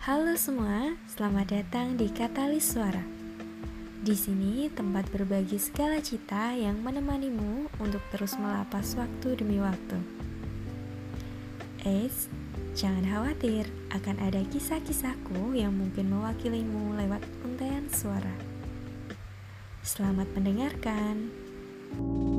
Halo semua, selamat datang di Katalis Suara. Di sini tempat berbagi segala cita yang menemanimu untuk terus melapas waktu demi waktu. Eits, jangan khawatir, akan ada kisah-kisahku yang mungkin mewakilimu lewat untaian suara. Selamat mendengarkan. thank you